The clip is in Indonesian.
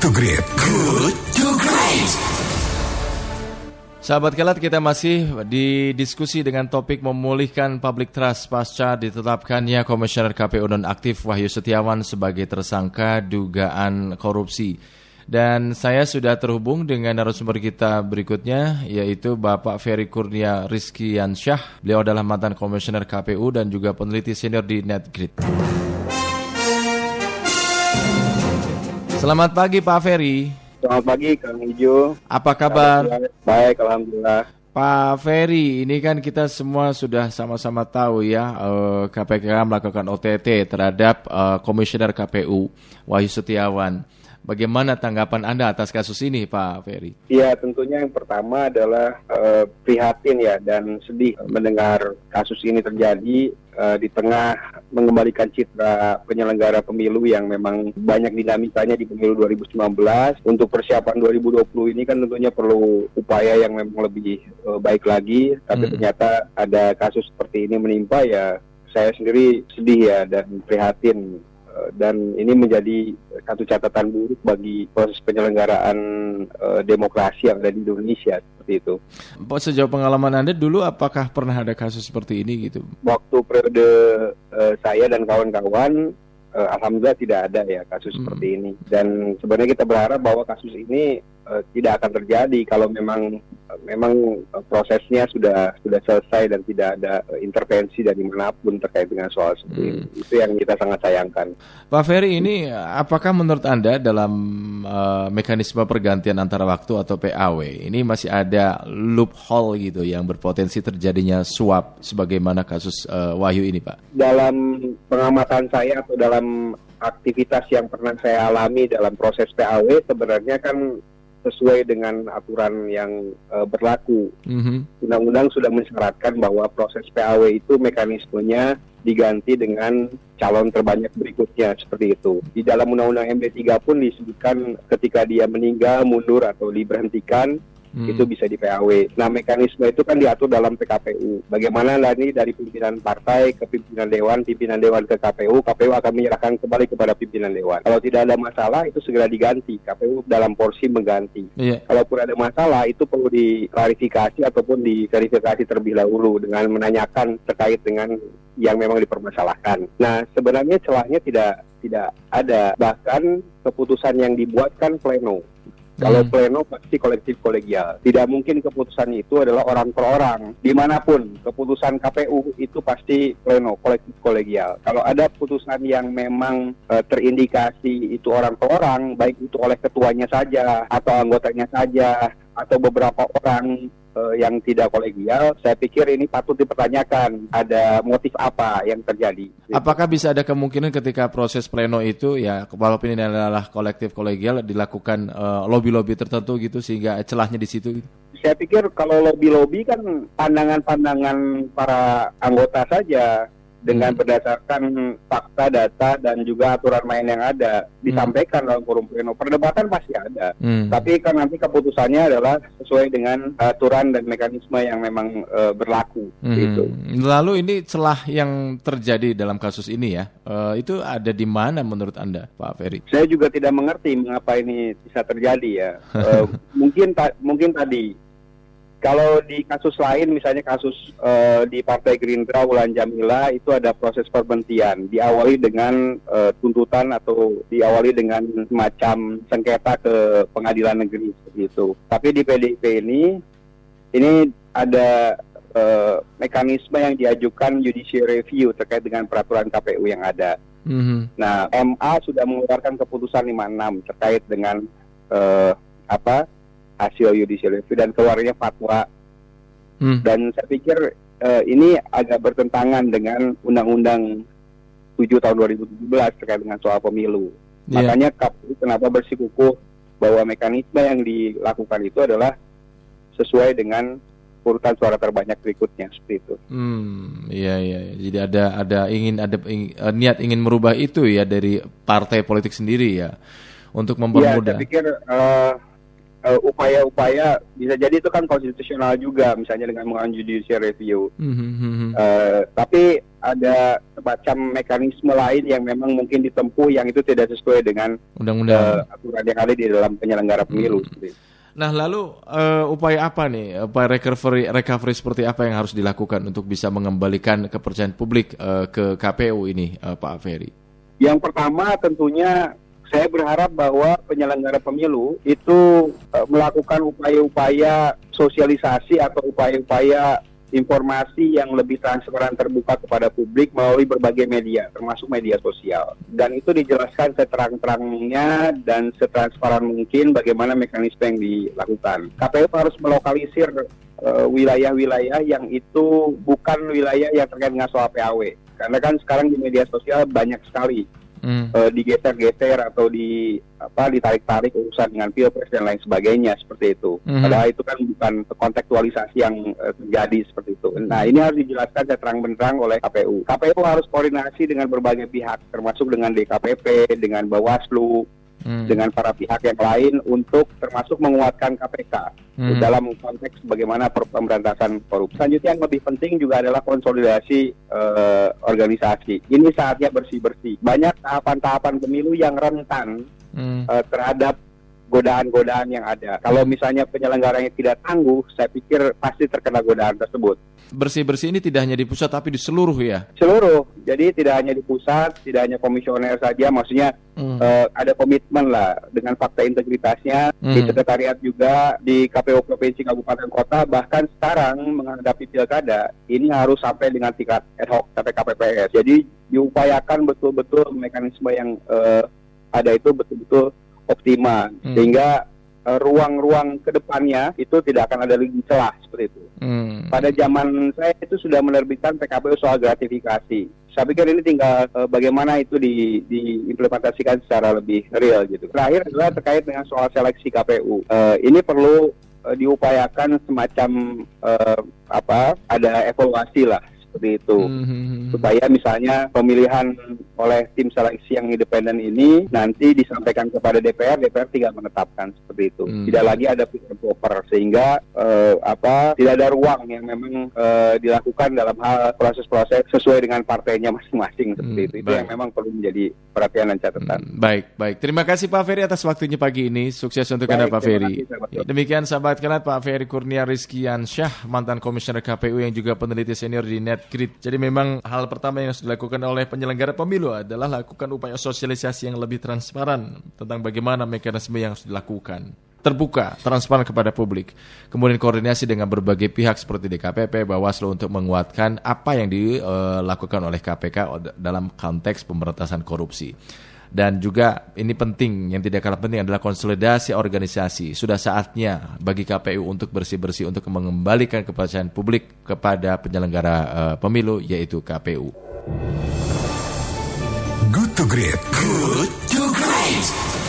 to Great. Good to Great. Sahabat Kelat, kita masih di diskusi dengan topik memulihkan public trust pasca ditetapkannya Komisioner KPU nonaktif Wahyu Setiawan sebagai tersangka dugaan korupsi. Dan saya sudah terhubung dengan narasumber kita berikutnya, yaitu Bapak Ferry Kurnia Rizky Yansyah. Beliau adalah mantan Komisioner KPU dan juga peneliti senior di NetGrid. Selamat pagi Pak Ferry. Selamat pagi Kang Ijo. Apa kabar? Baik, Alhamdulillah. Pak Ferry, ini kan kita semua sudah sama-sama tahu ya eh, KPK melakukan OTT terhadap eh, Komisioner KPU Wahyu Setiawan. Bagaimana tanggapan Anda atas kasus ini, Pak Ferry? Ya, tentunya yang pertama adalah eh, prihatin ya dan sedih mendengar kasus ini terjadi eh, di tengah mengembalikan citra penyelenggara pemilu yang memang banyak dinamikanya di pemilu 2019. Untuk persiapan 2020 ini kan tentunya perlu upaya yang memang lebih eh, baik lagi, tapi Hmm. ternyata ada kasus seperti ini menimpa ya saya sendiri sedih ya dan prihatin dan ini menjadi satu catatan buruk bagi proses penyelenggaraan eh, demokrasi yang ada di Indonesia seperti itu. Pak, sejauh pengalaman Anda dulu apakah pernah ada kasus seperti ini gitu? Waktu periode eh, saya dan kawan-kawan, eh, alhamdulillah tidak ada ya kasus Hmm. seperti ini. Dan sebenarnya kita berharap bahwa kasus ini eh, tidak akan terjadi kalau memang memang eh, prosesnya sudah sudah selesai dan tidak ada intervensi dari mana pun terkait dengan soal seperti Hmm. Itu yang kita sangat sayangkan. Pak Ferry, ini apakah menurut Anda dalam eh, mekanisme pergantian antara waktu atau PAW ini masih ada loophole gitu yang berpotensi terjadinya suap sebagaimana kasus eh, Wahyu ini, Pak? dalam pengamatan saya atau dalam aktivitas yang pernah saya alami dalam proses PAW sebenarnya kan sesuai dengan aturan yang eh, berlaku. Mhm. Undang-undang sudah mensyaratkan bahwa proses PAW itu mekanismenya diganti dengan calon terbanyak berikutnya seperti itu. Di dalam Undang-Undang MD3 pun disebutkan ketika dia meninggal, mundur atau diberhentikan Hmm. itu bisa di PAW. Nah, mekanisme itu kan diatur dalam PKPU. Bagaimana nanti dari pimpinan partai ke pimpinan dewan, pimpinan dewan ke KPU, KPU akan menyerahkan kembali kepada pimpinan dewan. Kalau tidak ada masalah, itu segera diganti. KPU dalam porsi mengganti. Iya. Kalaupun ada masalah, itu perlu diklarifikasi ataupun diverifikasi terlebih dahulu dengan menanyakan terkait dengan yang memang dipermasalahkan. Nah, sebenarnya celahnya tidak tidak ada. Bahkan keputusan yang dibuat kan pleno. Kalau Hmm. pleno pasti kolektif kolegial. Tidak mungkin keputusan itu adalah orang per orang. Di mana pun keputusan KPU itu pasti pleno kolektif kolegial. Kalau ada putusan yang memang eh, terindikasi itu orang per orang, baik itu oleh ketuanya saja atau anggotanya saja atau beberapa orang eh, yang tidak kolegial, saya pikir ini patut dipertanyakan. Ada motif apa yang terjadi? Apakah bisa ada kemungkinan ketika proses pleno itu ya walaupun ini adalah kolektif kolegial dilakukan eh, lobby-lobby tertentu gitu sehingga celahnya di situ? gitu? saya pikir kalau lobby-lobby kan pandangan-pandangan para anggota saja dengan Hmm. berdasarkan fakta, data dan juga aturan main yang ada disampaikan dalam forum pleno. Perdebatan pasti ada. Hmm. Tapi kan nanti keputusannya adalah sesuai dengan aturan dan mekanisme yang memang eh, berlaku. Hmm. Gitu. Lalu ini celah yang terjadi dalam kasus ini ya, eh, itu ada di mana menurut Anda, Pak Ferry? Saya juga tidak mengerti mengapa ini bisa terjadi ya. Eh, mungkin ta- mungkin tadi kalau di kasus lain misalnya kasus eh, di Partai Gerindra Wulan Jamila itu ada proses perhentian diawali dengan eh, tuntutan atau diawali dengan semacam sengketa ke pengadilan negeri seperti itu. Tapi di PDIP ini ini ada eh, mekanisme yang diajukan judicial review terkait dengan peraturan KPU yang ada. Mhm. Nah, MA sudah mengeluarkan keputusan 56 terkait dengan eh, apa hasil judicial review dan keluarnya fatwa. Hmm. Dan saya pikir eh, ini agak bertentangan dengan Undang-Undang 7 tahun 2017 terkait dengan soal pemilu. Iya. Makanya KPU kenapa bersikukuh bahwa mekanisme yang dilakukan itu adalah sesuai dengan urutan suara terbanyak berikutnya seperti itu. Hmm, iya iya. iya. Jadi ada ada ingin ada ing- eh, niat ingin merubah itu ya dari partai politik sendiri ya untuk Iya, mempermudah. saya pikir eh, eh, upaya-upaya bisa jadi itu kan konstitusional juga, misalnya dengan mengajukan judicial review. Hmm, hmm, hmm, hmm. Eh, tapi ada semacam mekanisme lain yang memang mungkin ditempuh yang itu tidak sesuai dengan Undang-undang. eh, aturan yang ada di dalam penyelenggara pemilu. Hmm. itu. Nah, lalu eh, upaya apa nih? Upaya recovery recovery seperti apa yang harus dilakukan untuk bisa mengembalikan kepercayaan publik eh, ke KPU ini, eh, Pak Ferry? Yang pertama tentunya saya berharap bahwa penyelenggara pemilu itu eh, melakukan upaya-upaya sosialisasi atau upaya-upaya informasi yang lebih transparan terbuka kepada publik melalui berbagai media, termasuk media sosial. Dan itu dijelaskan seterang-terangnya dan setransparan mungkin bagaimana mekanisme yang dilakukan. KPU harus melokalisir eh, wilayah-wilayah yang itu bukan wilayah yang terkait dengan soal PAW. Karena kan sekarang di media sosial banyak sekali Hmm. eh, digeser-geser atau di apa ditarik-tarik urusan dengan pilpres dan lain sebagainya seperti itu. Mhm. Padahal itu kan bukan kontekstualisasi yang eh, terjadi seperti itu. Nah ini harus dijelaskan secara terang-benderang oleh KPU. KPU harus koordinasi dengan berbagai pihak, termasuk dengan DKPP, dengan Bawaslu, Hmm. dengan para pihak yang lain untuk termasuk menguatkan KPK Hmm. dalam konteks bagaimana pemberantasan korupsi. Selanjutnya yang lebih penting juga adalah konsolidasi eh, organisasi. Ini saatnya bersih-bersih. Banyak tahapan-tahapan pemilu yang rentan Hmm. eh, terhadap godaan-godaan yang ada. Kalau misalnya penyelenggaranya tidak tangguh, saya pikir pasti terkena godaan tersebut. Bersih-bersih ini tidak hanya di pusat tapi di seluruh ya. Seluruh, jadi tidak hanya di pusat, tidak hanya komisioner saja, maksudnya Hmm. eh, ada komitmen lah dengan fakta integritasnya di Hmm. sekretariat juga di KPU provinsi kabupaten kota bahkan sekarang menghadapi pilkada ini harus sampai dengan tingkat ad hoc sampai KPPS. Jadi diupayakan betul-betul mekanisme yang eh, ada itu betul-betul optimal Hmm. sehingga eh, ruang-ruang ke depannya itu tidak akan ada lagi celah seperti itu. Hmm. Pada zaman saya itu sudah menerbitkan PKPU soal gratifikasi. Saya pikir ini tinggal eh, bagaimana itu di, diimplementasikan secara lebih real gitu. Terakhir adalah terkait dengan soal seleksi KPU. Eh, ini perlu eh, diupayakan semacam eh, apa? Ada evaluasi lah seperti itu Hmm. supaya misalnya pemilihan oleh tim seleksi yang independen ini nanti disampaikan kepada DPR, DPR tinggal menetapkan seperti itu. Hmm. Tidak lagi ada fit and proper sehingga eh, apa tidak ada ruang yang memang eh, dilakukan dalam hal proses-proses sesuai dengan partainya masing-masing seperti Hmm, itu. Itu baik. yang memang perlu menjadi perhatian dan catatan. Hmm, Baik, baik. Terima kasih Pak Ferry atas waktunya pagi ini. Sukses untuk Baik, Anda Pak Ferry. kasih, demikian sahabat kenal Pak Ferry Kurnia Rizkian Syah, mantan komisioner KPU yang juga peneliti senior di NetGrid. Jadi memang hal pertama yang harus dilakukan oleh penyelenggara pemilu adalah lakukan upaya sosialisasi yang lebih transparan tentang bagaimana mekanisme yang harus dilakukan. Terbuka, transparan kepada publik. Kemudian koordinasi dengan berbagai pihak seperti DKPP, Bawaslu untuk menguatkan apa yang dilakukan oleh KPK dalam konteks pemberantasan korupsi. Dan juga ini penting, yang tidak kalah penting adalah konsolidasi organisasi. Sudah saatnya bagi KPU untuk bersih-bersih untuk mengembalikan kepercayaan publik kepada penyelenggara eh, pemilu yaitu KPU. Good to Great. Good to Great.